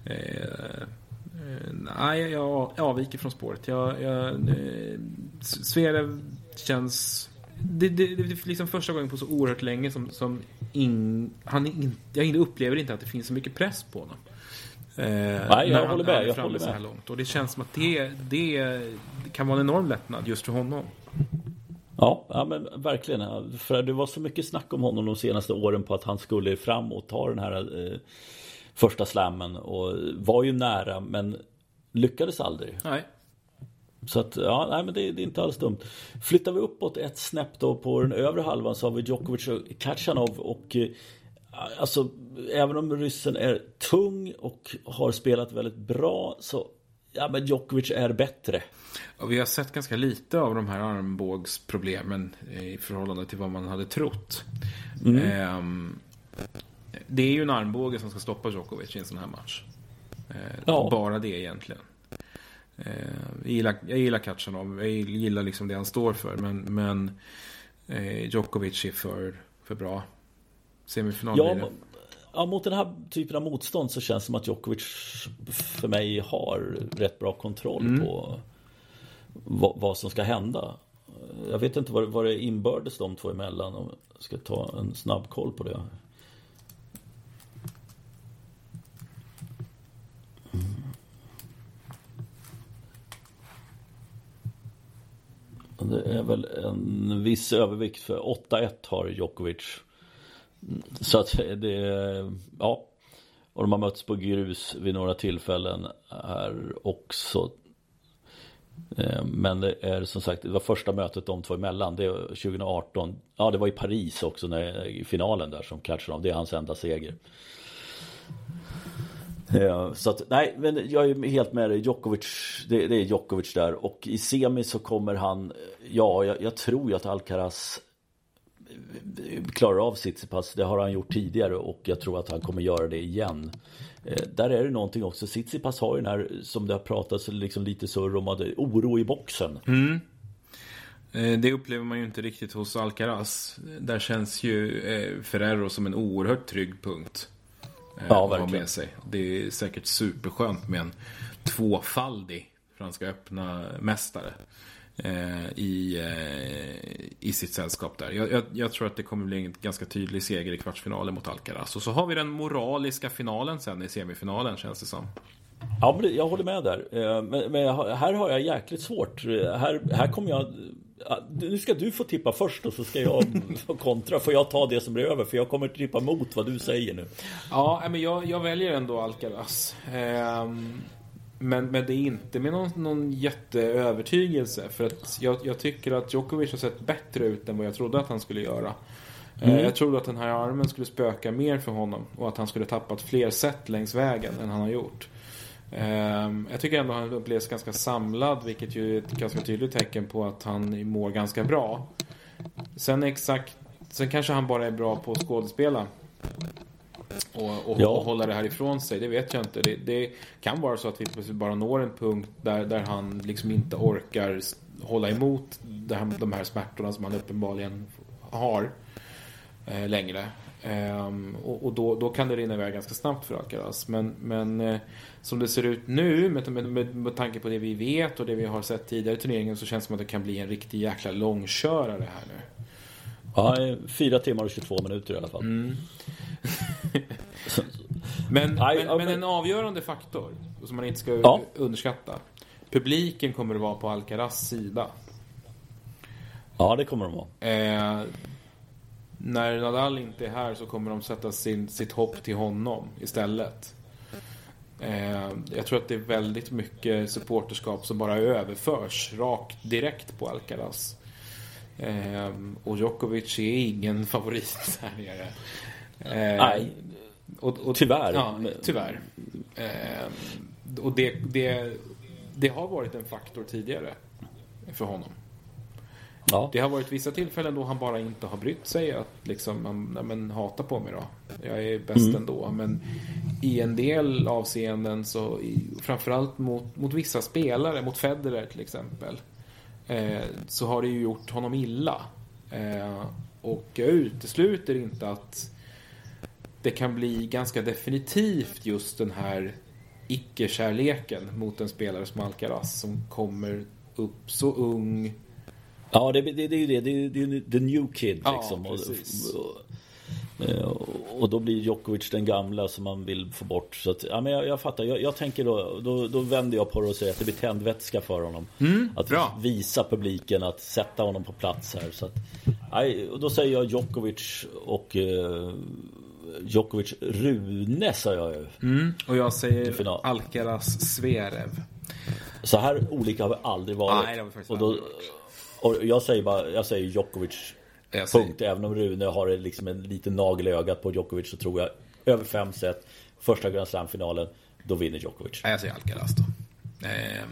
eh, nej, jag, avviker från spåret. Jag, jag, eh, Zverev känns det, det, det är liksom första gången på så oerhört länge som, som in, han in, jag upplever inte att det finns så mycket press på honom. Eh, Nej, jag håller med. Jag håller med. Så här långt. Och det känns som att det, det, det kan vara en enorm lättnad just för honom. Ja, ja men verkligen. För det var så mycket snack om honom de senaste åren på att han skulle fram och ta den här eh, första slammen och var ju nära men lyckades aldrig. Nej. Så att, ja, nej men det, det, är inte alls dumt. Flyttar vi uppåt ett snäpp då på den övre halvan så har vi Djokovic och Kachanov och eh, Alltså, även om ryssen är tung och har spelat väldigt bra så Ja men Djokovic är bättre. Och vi har sett ganska lite av de här armbågsproblemen i förhållande till vad man hade trott. Mm. Ehm, det är ju en armbåge som ska stoppa Djokovic i en sån här match. Ehm, ja. Bara det egentligen. Ehm, jag gillar, jag gillar Kachanov, jag gillar liksom det han står för. Men, men eh, Djokovic är för, för bra. Semifinal ja, blir det. Ja, mot den här typen av motstånd så känns det som att Djokovic för mig har rätt bra kontroll mm. på vad, vad, som ska hända. Jag vet inte vad, vad det inbördes de två emellan. Om jag ska ta en snabb koll på det. Det är väl en viss övervikt för 8-1 har Djokovic. Så att det, ja. Och de har mötts på grus vid några tillfällen här också. Eh, men det är som sagt, det var första mötet de två emellan. Det är 2018. Ja, det var i Paris också när, i finalen där som Kachanov. Det är hans enda seger. *laughs* Så att, nej, men jag är helt med dig. Djokovic, det, det är Djokovic där. Och i semi så kommer han, ja, jag, jag tror ju att Alcaraz eh, klarar av Tsitsipas. Det har han gjort tidigare och jag tror att han kommer göra det igen. Eh, där är det någonting också. Tsitsipas har ju den här, som det har pratats liksom lite surr om, att oro i boxen. Mm. Eh, det upplever man ju inte riktigt hos Alcaraz. Där känns ju eh, Ferrero som en oerhört trygg punkt. Ja, verkligen. Med sig. Det är säkert superskönt med en tvåfaldig Franska öppna mästare. Eh, i, eh, i sitt sällskap där. Jag, jag, jag, tror att det kommer bli en ganska tydlig seger i kvartsfinalen mot Alcaraz. Och så har vi den moraliska finalen sen i semifinalen känns det som. Ja, men jag håller med där. Eh, men, men här har jag jäkligt svårt. Här, här kommer jag... Nu ska du få tippa först och så ska jag *laughs* få kontra. Får jag ta det som blir över? För jag kommer tippa emot vad du säger nu. Ja, men jag, jag väljer ändå Alcaraz. Ehm, men, men det är inte med någon, någon jätteövertygelse. För att jag, jag, tycker att Djokovic har sett bättre ut än vad jag trodde att han skulle göra. Eh, mm. Jag trodde att den här armen skulle spöka mer för honom. Och att han skulle tappat fler set längs vägen än han har gjort. Ehm, jag tycker ändå att han upplevs ganska samlad. Vilket ju är ett ganska tydligt tecken på att han mår ganska bra. Sen exakt Sen kanske han bara är bra på att skådespela och, och, ja. och, hålla det här ifrån sig. Det vet jag inte. Det, det, kan vara så att vi bara når en punkt där, där han liksom inte orkar hålla emot här, de här smärtorna som han uppenbarligen har eh, längre. Um, och, och då, då, kan det rinna iväg ganska snabbt för Alcaraz. Men, men eh, som det ser ut nu med, med, med, med tanke på det vi vet och det vi har sett tidigare i turneringen så känns det som att det kan bli en riktig jäkla långkörare här nu. Ja, fyra timmar och 22 minuter i alla fall. Mm. *laughs* men, men, men, en avgörande faktor som man inte ska ja. underskatta. Publiken kommer att vara på Alcaraz sida. Ja, det kommer de vara. Eh, när Nadal inte är här så kommer de sätta sin, sitt hopp till honom istället. Eh, jag tror att det är väldigt mycket supporterskap som bara överförs rakt direkt på Alcaraz. Eh, och Djokovic är ingen *laughs* favorit här nere. Eh, Nej, och, och, tyvärr. Ja, tyvärr. Eh, och det, det, det har varit en faktor tidigare för honom. Ja. Det har varit vissa tillfällen då han bara inte har brytt sig att liksom, men, men hata på mig då. Jag är bäst mm. ändå. Men i en del avseenden så, i, framförallt mot, mot vissa spelare, mot Federer till exempel, eh, så har det ju gjort honom illa. Eh, och jag utesluter inte att det kan bli ganska definitivt just den här icke-kärleken mot en spelare som Alcaraz som kommer upp så ung. Ja, det, det, det är ju det. Det är ju the new kid liksom. Ja, precis. Eh, och då blir Djokovic den gamla som man vill få bort. Så att, ja, men jag, jag fattar. Jag, jag, tänker då, då, då vänder jag på det och säger att det blir tändvätska för honom. Mm, att bra. visa publiken att sätta honom på plats här. Så att, nej, och då säger jag Djokovic och eh, Djokovic Rune sa jag ju. Mm, och jag säger Alcaraz Zverev. Så här olika har vi aldrig varit. Nej, det har vi och, då, och jag säger bara, jag säger Djokovic jag punkt. Även om Rune har liksom en liten nagel i ögat på Djokovic så tror jag över fem set, första Grand Slam-finalen, då vinner Djokovic. Jag säger Alcaraz då. Eh,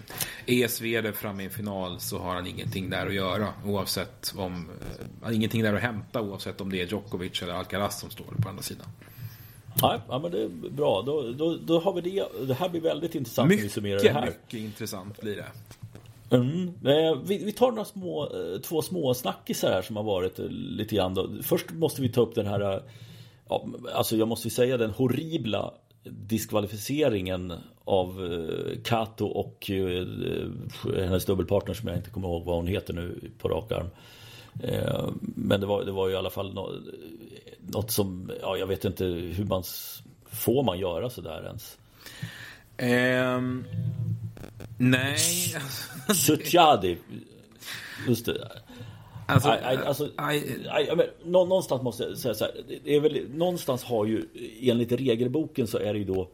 är Zverev framme i en final så har han ingenting där att göra. Oavsett om... Eh, ingenting där att hämta oavsett om det är Djokovic eller Alcaraz som står på andra sidan. Nej, ja, men det är bra. Då, då, då har vi det. Det här blir väldigt intressant mycket, när vi summerar det här. Mycket intressant blir det. Mm. Vi, vi, tar några små, eh, två små snackisar här som har varit eh, lite grann då. Först måste vi ta upp den här eh, ja, Alltså jag måste säga den horribla diskvalificeringen av Kato och hennes dubbelpartner som jag inte kommer ihåg vad hon heter nu på rak arm. Men det var, det var ju i alla fall något, något som, ja jag vet inte hur man, får man göra sådär ens? Um, nej. *laughs* Suchadi. Just det. Alltså, I, I, alltså I, I, men, någonstans måste jag säga så här. Det är väl, någonstans har ju enligt regelboken så är det ju då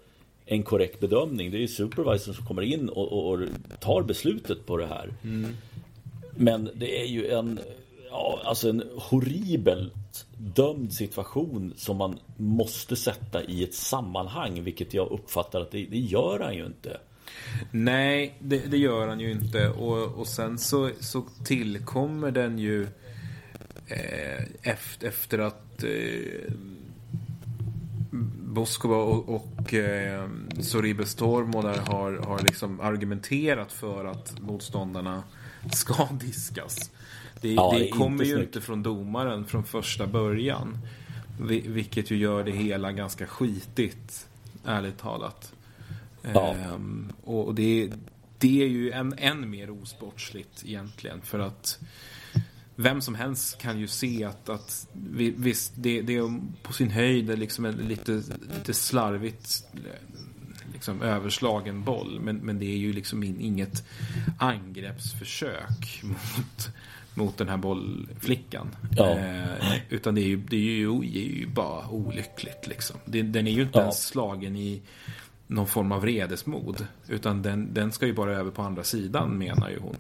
en korrekt bedömning. Det är ju supervisor som kommer in och, och, och tar beslutet på det här. Mm. Men det är ju en ja, alltså en horribelt dömd situation som man måste sätta i ett sammanhang, vilket jag uppfattar att det, det gör han ju inte. Nej, det, det, gör han ju inte. Och, och sen så, så tillkommer den ju eh, efter, efter att eh, Boskova och, och eh, Soribes där har, har liksom argumenterat för att motståndarna ska *laughs* diskas. Det, ja, det kommer ju inte från domaren från första början. Vilket ju gör det hela ganska skitigt, ärligt talat. Ja. Ehm, och det, det är ju än, än mer osportsligt egentligen. För att vem som helst kan ju se att, att visst, det, det är på sin höjd liksom en lite, lite slarvigt liksom överslagen boll. Men, men det är ju liksom in, inget angreppsförsök mot, mot den här bollflickan. Ja. Eh, utan det är ju, det är ju, det är ju bara olyckligt liksom. Det, den är ju inte ja. ens slagen i någon form av vredesmod Utan den, den ska ju bara över på andra sidan menar ju hon.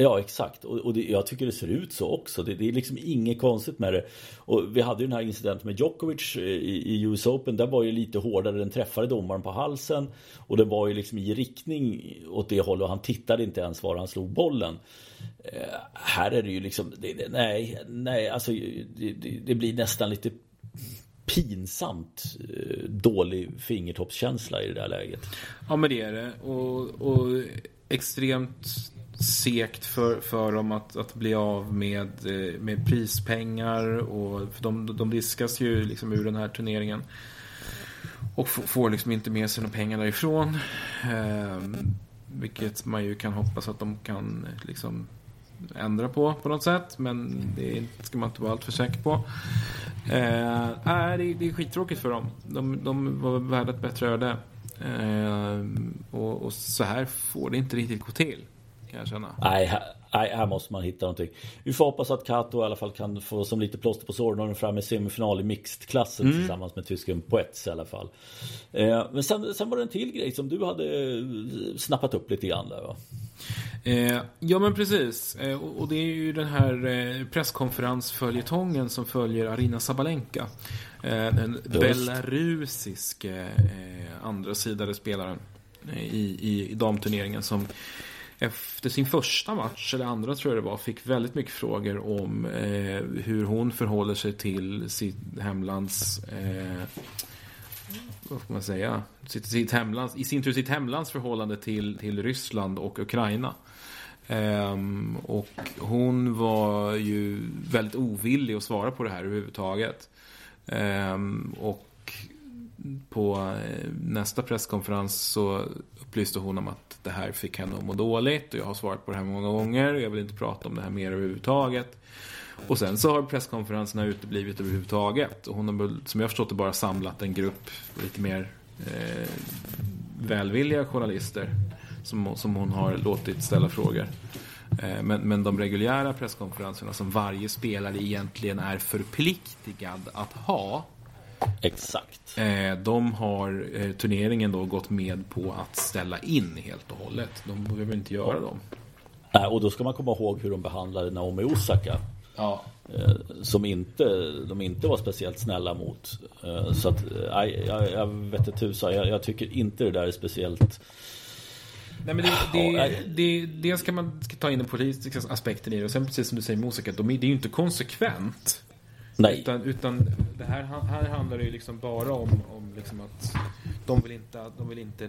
Ja exakt och, och det, jag tycker det ser ut så också. Det, det, är liksom inget konstigt med det. Och vi hade ju den här incidenten med Djokovic eh, i, i US Open. Där var ju lite hårdare. Den träffade domaren på halsen. Och det var ju liksom i riktning åt det hållet. Och han tittade inte ens var han slog bollen. Eh, här är det ju liksom, det, nej, nej, alltså det, blir nästan lite pinsamt eh, dålig fingertoppskänsla i det där läget. Ja men det är det. Och, och extremt sekt för, för dem att, att bli av med, eh, med prispengar och för de, de diskas ju liksom ur den här turneringen. Och får liksom inte med sig några pengar därifrån. Eh, vilket man ju kan hoppas att de kan liksom ändra på på något sätt. Men det ska man inte vara alltför säker på. Eh, äh, det, det är skittråkigt för dem. De, de var värda ett bättre öde. Eh, och, och så här får det inte riktigt gå till. Kan jag känna. Nej, här, nej, här måste man hitta någonting. Vi får hoppas att Kato i alla fall kan få som lite plåster på såren och fram i semifinal i mixed-klassen mm. tillsammans med tysken Poets i alla fall. Eh, men sen, sen var det en till grej som du hade eh, snappat upp lite grann där va? Eh, ja men precis. Eh, och, och, det är ju den här eh, presskonferensföljetongen som följer Arina Sabalenka. Eh, den belarusiske eh, andra sidade spelaren i, i, i damturneringen som efter sin första match, eller andra tror jag det var, fick väldigt mycket frågor om eh, hur hon förhåller sig till sitt hemlands eh, vad ska man säga? Sitt, sitt hemlands, I sin tur sitt hemlands förhållande till, till Ryssland och Ukraina. Um, och hon var ju väldigt ovillig att svara på det här överhuvudtaget. Um, och på eh, nästa presskonferens så upplyste hon om att det här fick henne att må dåligt och jag har svarat på det här många gånger och jag vill inte prata om det här mer överhuvudtaget. Och sen så har presskonferenserna uteblivit överhuvudtaget. Och hon har som jag förstått det bara samlat en grupp lite mer eh, välvilliga journalister som, som hon har låtit ställa frågor. Eh, men, men de reguljära presskonferenserna som varje spelare egentligen är förpliktigad att ha Exakt. Eh, de har eh, turneringen då gått med på att ställa in helt och hållet. De behöver inte göra dem. Nej, och då ska man komma ihåg hur de behandlade Naomi Osaka. Ja. Som inte, de inte var speciellt snälla mot. Så att, nej, jag, jag vet inte tusan. Jag, jag tycker inte det där är speciellt Nej, men det, det, det, det ska man ta in den politiska aspekten i det. Och sen precis som du säger Mosek, de, det är ju inte konsekvent. Nej. Utan, utan det här, här handlar det ju liksom bara om, om liksom att de vill, inte, de vill inte...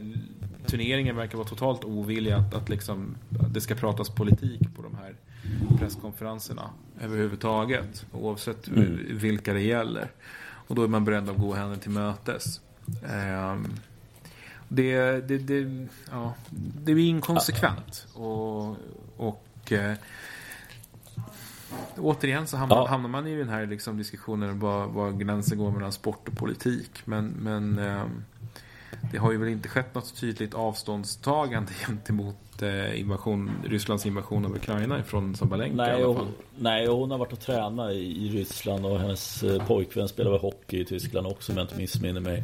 Turneringen verkar vara totalt ovillig att, att, liksom, att det ska pratas politik på de här presskonferenserna överhuvudtaget. Oavsett mm. vilka det gäller. Och då är man beredd att gå henne till mötes. Um, det, det, det, ja, det blir inkonsekvent. Och, och eh, återigen så hamnar, ja. hamnar, man i den här liksom diskussionen var, var gränsen går mellan sport och politik. Men, men eh, det har ju väl inte skett något tydligt avståndstagande gentemot eh, invasion, Rysslands invasion av Ukraina från Sabalenka nej, i alla fall. nej, och hon har varit och tränat i, Ryssland och hennes eh, pojkvän spelar väl hockey i Tyskland också om jag inte missminner mig.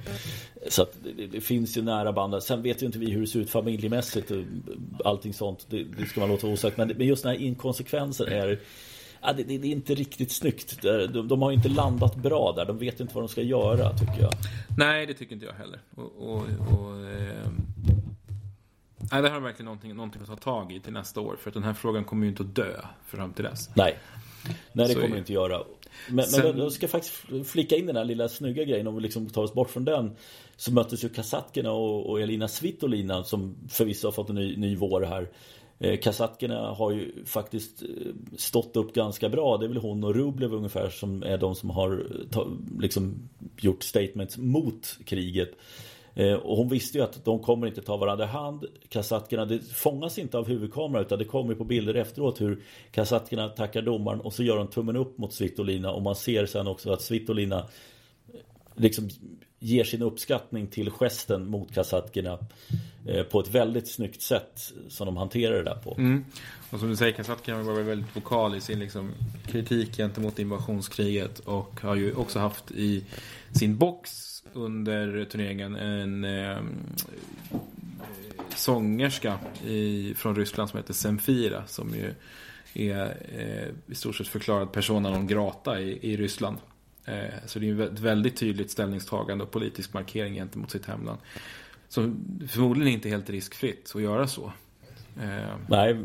Så att det, det, finns ju nära band. Sen vet ju inte vi hur det ser ut familjemässigt och allting sånt. Det, det ska man låta osagt. Men, men just den här inkonsekvensen är Ja, det, det, det, är inte riktigt snyggt. De, de, har inte landat bra där. De vet inte vad de ska göra, tycker jag. Nej, det tycker inte jag heller. Och, och, och eh, nej, det här är verkligen någonting, någonting att ta tag i till nästa år. För att den här frågan kommer ju inte att dö fram till dess. Nej, Nej det Så kommer det inte göra. Men, Sen... men jag ska faktiskt flika in den här lilla snygga grejen om vi liksom tar oss bort från den. Så möttes ju Kasatkina och, och Elina Svitolina som förvisso har fått en ny, ny vår här. Eh, har ju faktiskt eh, stått upp ganska bra. Det är väl hon och Rublev ungefär som är de som har eh, liksom gjort statements mot kriget. Eh, och hon visste ju att de kommer inte ta varandra i hand. Kasatkerna, det fångas inte av huvudkameran utan det kommer på bilder efteråt hur Kasatkerna tackar domaren och så gör de tummen upp mot Svitolina och man ser sen också att Svitolina liksom ger sin uppskattning till gesten mot Kasatkerna eh, på ett väldigt snyggt sätt som de hanterar det där på. Mm. Och som du säger, Kasatkerna var väldigt vokal i sin liksom, kritik gentemot invasionskriget och har ju också haft i sin box under turneringen en eh, sångerska i, från Ryssland som heter Semfira som ju är eh, i stort sett förklarad persona non grata i, i Ryssland. Eh, så det är ett väldigt tydligt ställningstagande och politisk markering gentemot sitt hemland. Som förmodligen inte är helt riskfritt att göra så. Eh, Nej,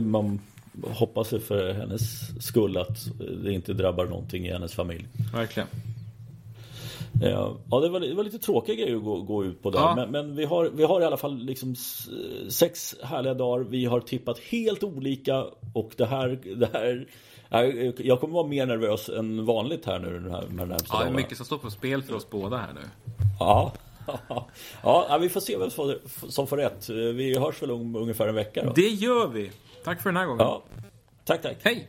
man hoppas för hennes skull att det inte drabbar någonting i hennes familj. Verkligen. Ja, det var, det var lite tråkiga grejer att gå, gå ut på där. Ja. Men, men, vi, har, vi har i alla fall liksom sex härliga dagar. Vi har tippat helt olika och det här, det här jag kommer vara mer nervös än vanligt här nu den här, den Ja, det är mycket som står på spel för oss båda här nu. Ja. *laughs* Ja, vi får se vem som får rätt. Vi hörs väl om ungefär en vecka då. Det gör vi. Tack för den här gången. Ja. Tack, tack. Hej!